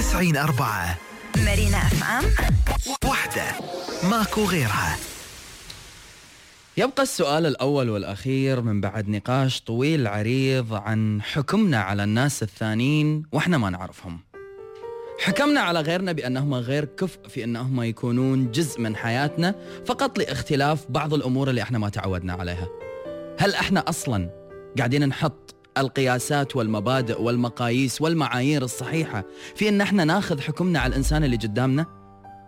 90 أربعة. مارينا اف ام وحدة ماكو غيرها. يبقى السؤال الأول والأخير من بعد نقاش طويل عريض عن حكمنا على الناس الثانيين وإحنا ما نعرفهم. حكمنا على غيرنا بأنهم غير كفء في أنهم يكونون جزء من حياتنا فقط لاختلاف بعض الأمور اللي إحنا ما تعودنا عليها. هل إحنا أصلا قاعدين نحط القياسات والمبادئ والمقاييس والمعايير الصحيحة. في أن إحنا ناخذ حكمنا على الإنسان اللي قدامنا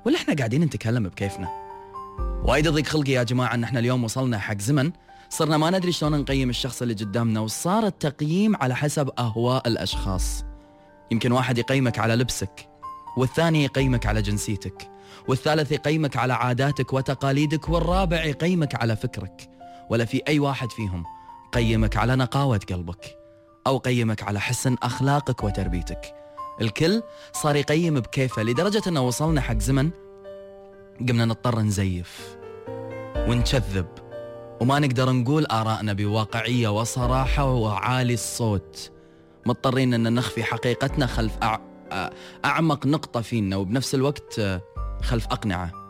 ولا إحنا قاعدين نتكلم بكيفنا؟ وايد ضيق خلقي يا جماعة إن إحنا اليوم وصلنا حق زمن صرنا ما ندري شلون نقيم الشخص اللي قدامنا وصار التقييم على حسب أهواء الأشخاص. يمكن واحد يقيمك على لبسك والثاني يقيمك على جنسيتك والثالث يقيمك على عاداتك وتقاليدك والرابع يقيمك على فكرك. ولا في أي واحد فيهم قيمك على نقاوة قلبك. أو قيمك على حسن أخلاقك وتربيتك. الكل صار يقيم بكيفه لدرجة إنه وصلنا حق زمن قمنا نضطر نزيف ونكذب وما نقدر نقول آرائنا بواقعية وصراحة وعالي الصوت. مضطرين أن نخفي حقيقتنا خلف أع... أعمق نقطة فينا وبنفس الوقت خلف أقنعة.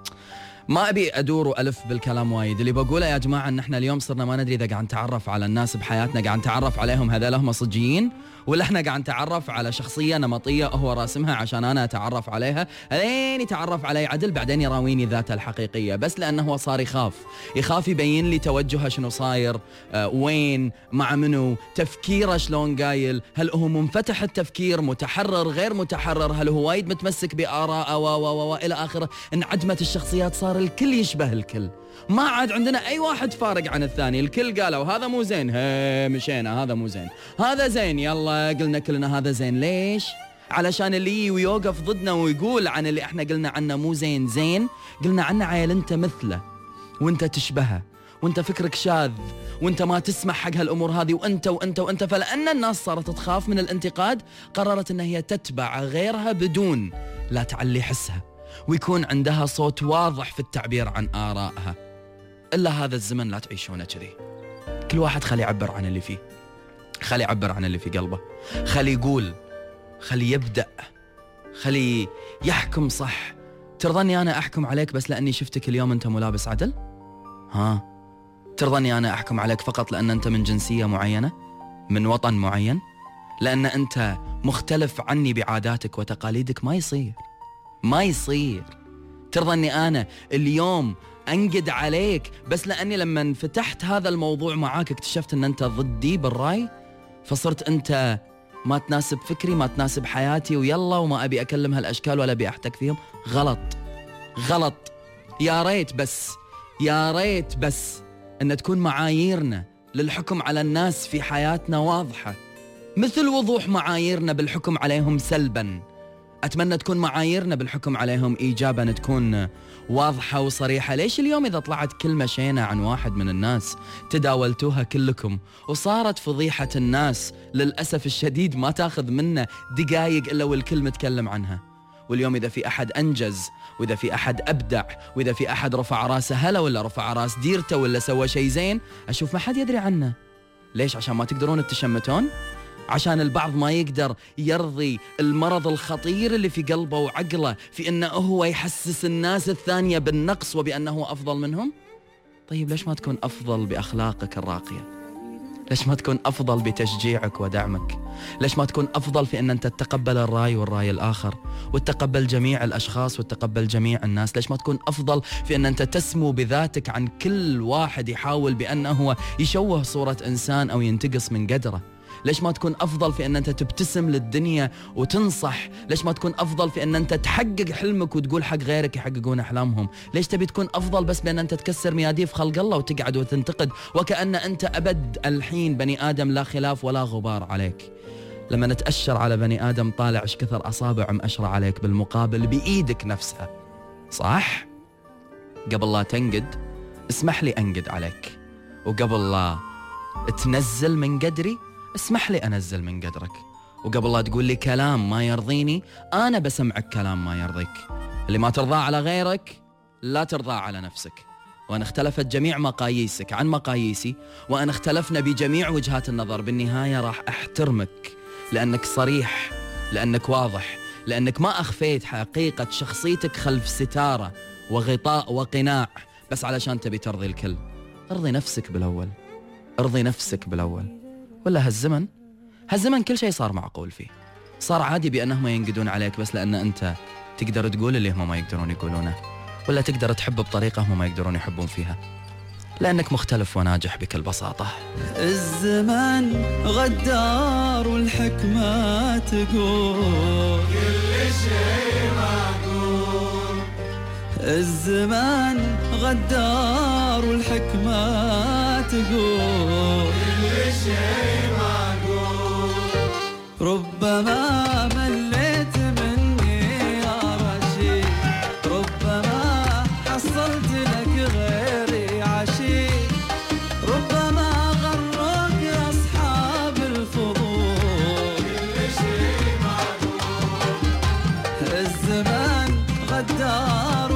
ما أبي أدور وألف بالكلام وايد. اللي بقوله يا جماعة أن إحنا اليوم صرنا ما ندري إذا قاعد نتعرف على الناس بحياتنا قاعد نتعرف عليهم هذول هم صجيين ولا إحنا قاعد نتعرف على شخصية نمطية هو راسمها عشان أنا أتعرف عليها. لين يتعرف علي عدل بعدين يراويني ذاته الحقيقية. بس لأنه هو صار يخاف. يخاف يبين لي توجهه شنو صاير آه وين مع منو تفكيره شلون قايل هل هو منفتح التفكير متحرر غير متحرر هل هو وايد متمسك بآراءه و و و إلى آخره. انعدمت الشخصيات صار الكل يشبه الكل. ما عاد عندنا أي واحد فارق عن الثاني. الكل قالوا هذا مو زين. هي مشينا. هذا مو زين. هذا زين. يلا قلنا كلنا هذا زين. ليش؟ علشان اللي ويوقف ضدنا ويقول عن اللي إحنا قلنا عنه مو زين. زين. قلنا عنه عيل أنت مثله. وأنت تشبهه. وأنت فكرك شاذ. وأنت ما تسمح حق هالأمور هذه. وأنت وأنت وأنت. فلأن الناس صارت تخاف من الانتقاد قررت إن هي تتبع غيرها بدون لا تعلي حسها. ويكون عندها صوت واضح في التعبير عن آرائها. إلا هذا الزمن لا تعيشونه كذي. كل واحد خلي يعبر عن اللي فيه. خلي يعبر عن اللي في قلبه. خلي يقول. خلي يبدأ. خلي يحكم صح. ترضني أنا أحكم عليك بس لأني شفتك اليوم أنت ملابس عدل؟ ها؟ ترضني أنا أحكم عليك فقط لأن أنت من جنسية معينة؟ من وطن معين؟ لأن أنت مختلف عني بعاداتك وتقاليدك ما يصير. ما يصير. ترضى إني أنا اليوم أنقد عليك بس لأني لما فتحت هذا الموضوع معاك اكتشفت إن أنت ضدي بالرأي فصرت أنت ما تناسب فكري ما تناسب حياتي ويلا وما أبي أكلم هالأشكال ولا أبي أحتك فيهم. غلط. غلط. يا ريت بس يا ريت بس أن تكون معاييرنا للحكم على الناس في حياتنا واضحة مثل وضوح معاييرنا بالحكم عليهم سلبا. أتمنى تكون معاييرنا بالحكم عليهم ايجابا تكون واضحة وصريحة. ليش اليوم إذا طلعت كلمة شينة عن واحد من الناس تداولتوها كلكم وصارت فضيحة الناس للأسف الشديد ما تاخذ منا دقايق إلا والكل متكلم عنها. واليوم إذا في أحد أنجز وإذا في أحد أبدع وإذا في أحد رفع راسه هلا ولا رفع راس ديرته ولا سوى شيء زين أشوف ما حد يدري عنه. ليش؟ عشان ما تقدرون تتشمتون؟ عشان البعض ما يقدر يرضي المرض الخطير اللي في قلبه وعقله في إنه هو يحسس الناس الثانية بالنقص وبأنه أفضل منهم؟ طيب ليش ما تكون أفضل بأخلاقك الراقية؟ ليش ما تكون أفضل بتشجيعك ودعمك؟ ليش ما تكون أفضل في إن أنت تتقبل الرأي والرأي الآخر وتتقبل جميع الأشخاص وتتقبل جميع الناس؟ ليش ما تكون أفضل في إن أنت تسمو بذاتك عن كل واحد يحاول بأنه هو يشوه صورة إنسان أو ينتقص من قدره؟ ليش ما تكون أفضل في أن أنت تبتسم للدنيا وتنصح؟ ليش ما تكون أفضل في أن أنت تحقق حلمك وتقول حق غيرك يحققون أحلامهم؟ ليش تبي تكون أفضل بس بأن أنت تكسر مياديف خلق الله وتقعد وتنتقد؟ وكأن أنت أبد الحين بني آدم لا خلاف ولا غبار عليك. لما نتأشر على بني آدم طالع إيش كثر أصابع مأشرة عليك بالمقابل بإيدك نفسها. صح؟ قبل لا تنقد اسمح لي أنقد عليك. وقبل لا تنزل من قدري اسمح لي أنزل من قدرك. وقبل لا تقول لي كلام ما يرضيني أنا بسمعك كلام ما يرضيك. اللي ما ترضاه على غيرك لا ترضاه على نفسك. وإن اختلفت جميع مقاييسك عن مقاييسي وإن اختلفنا بجميع وجهات النظر بالنهاية راح أحترمك. لأنك صريح لأنك واضح لأنك ما أخفيت حقيقة شخصيتك خلف ستارة وغطاء وقناع. بس علشان تبي ترضي الكل ارضي نفسك بالأول. ارضي نفسك بالأول. ولا هالزمن؟ هالزمن كل شيء صار معقول فيه. صار عادي بأنهم ينقدون عليك بس لأن أنت تقدر تقول اللي هم ما يقدرون يقولونه ولا تقدر تحب بطريقة هم ما يقدرون يحبون فيها. لأنك مختلف وناجح بكل بساطة. الزمان غدار والحكمة تقول. كل شيء معقول الزمان غدار والحكمة تقول. كل شيء ربما مليت مني يا ربما حصلت لك غيري عشيق ربما غروك أصحاب الفضول. كل شيء معقول الزمان غدار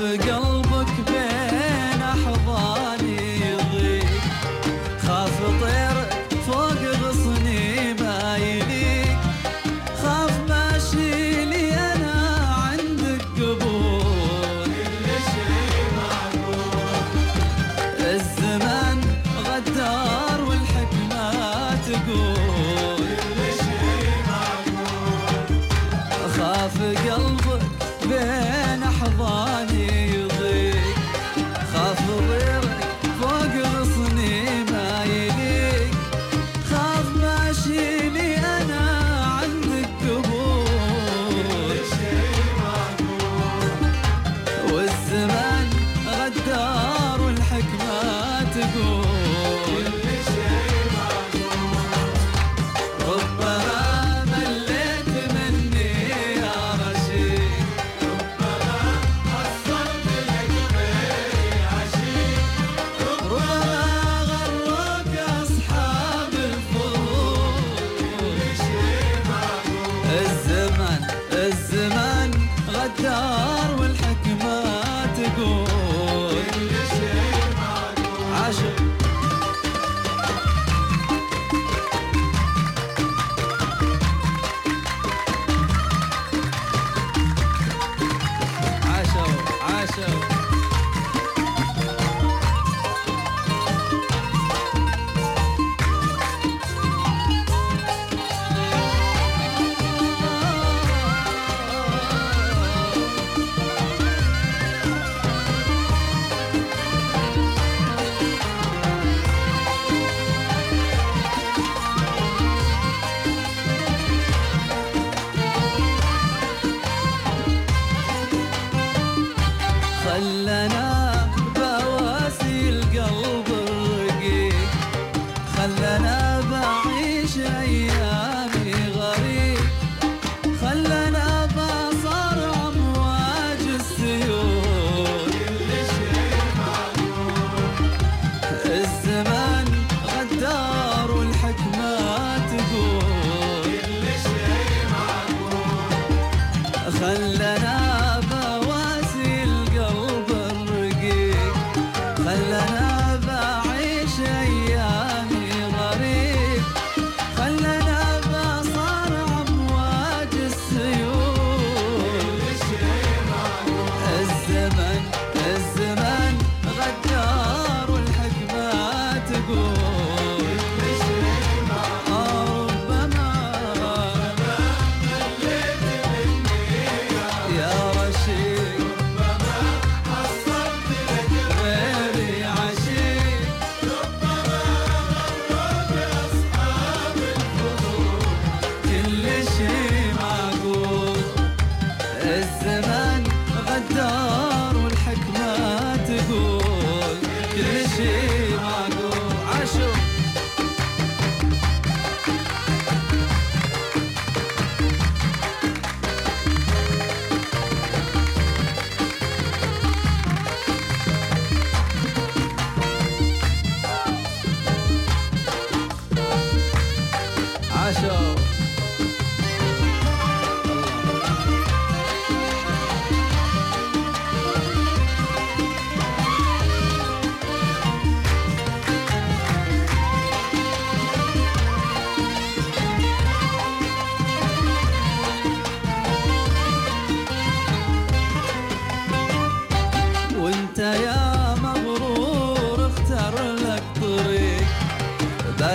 قلبك بين أحضاني يضيق. خاف طيرك فوق غصني ما يليق. خاف ماشي لي أنا عندك قبول. كل شيء معقول الزمان غدار والحكمة تقول.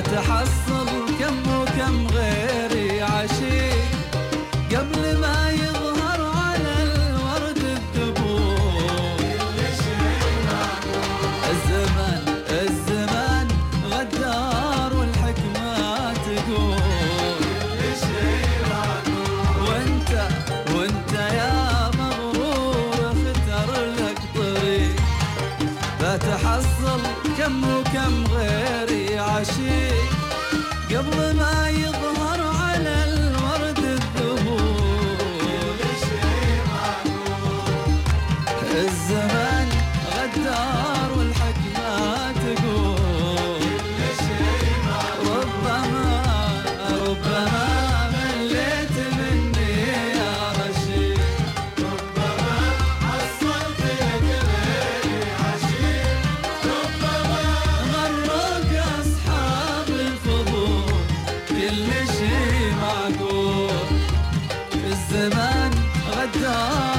بتحصل غدار